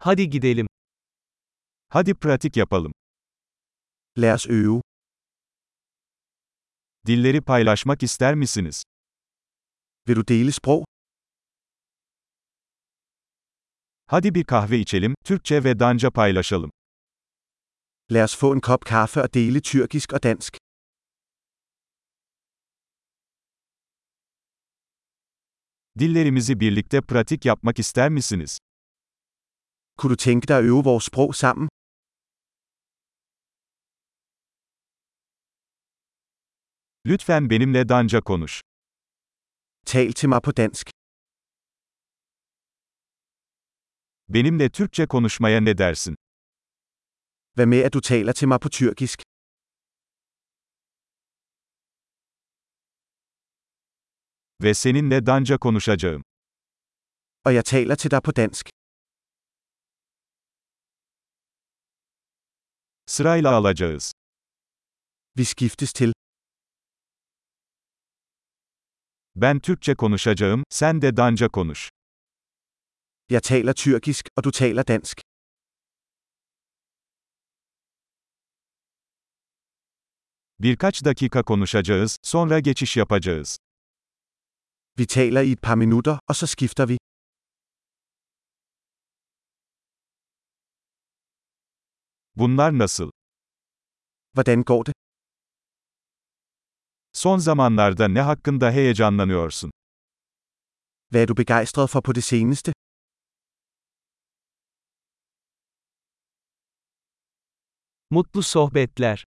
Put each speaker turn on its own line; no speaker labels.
Hadi gidelim.
Hadi pratik yapalım.
Lad os øve.
Dilleri paylaşmak ister misiniz?
Vil du dele sprog?
Hadi bir kahve içelim, Türkçe ve Danca paylaşalım.
Lad os få en kop kaffe og dele tyrkisk og dansk.
Dillerimizi birlikte pratik yapmak ister misiniz?
Kunne du tænke dig at øve vores sprog sammen?
Lütfen benimle Danca konuş.
Tal til mig på dansk.
Benimle Türkçe konuşmaya ne dersin?
Hvad med at du taler til mig på tyrkisk?
Ve seninle Danca konuşacağım.
Og jeg taler til dig på dansk.
Sırayla alacağız.
Vi skiftes til.
Ben Türkçe konuşacağım, sen de Danca konuş.
Jeg taler tyrkisk, og du taler dansk.
Birkaç dakika konuşacağız, sonra geçiş yapacağız.
Vi taler i et par minutter, og så skifter vi.
Bunlar nasıl?
Hvordan går det?
Son zamanlarda ne hakkında heyecanlanıyorsun?
Hvad er du begejstret for på det seneste?
Mutlu sohbetler.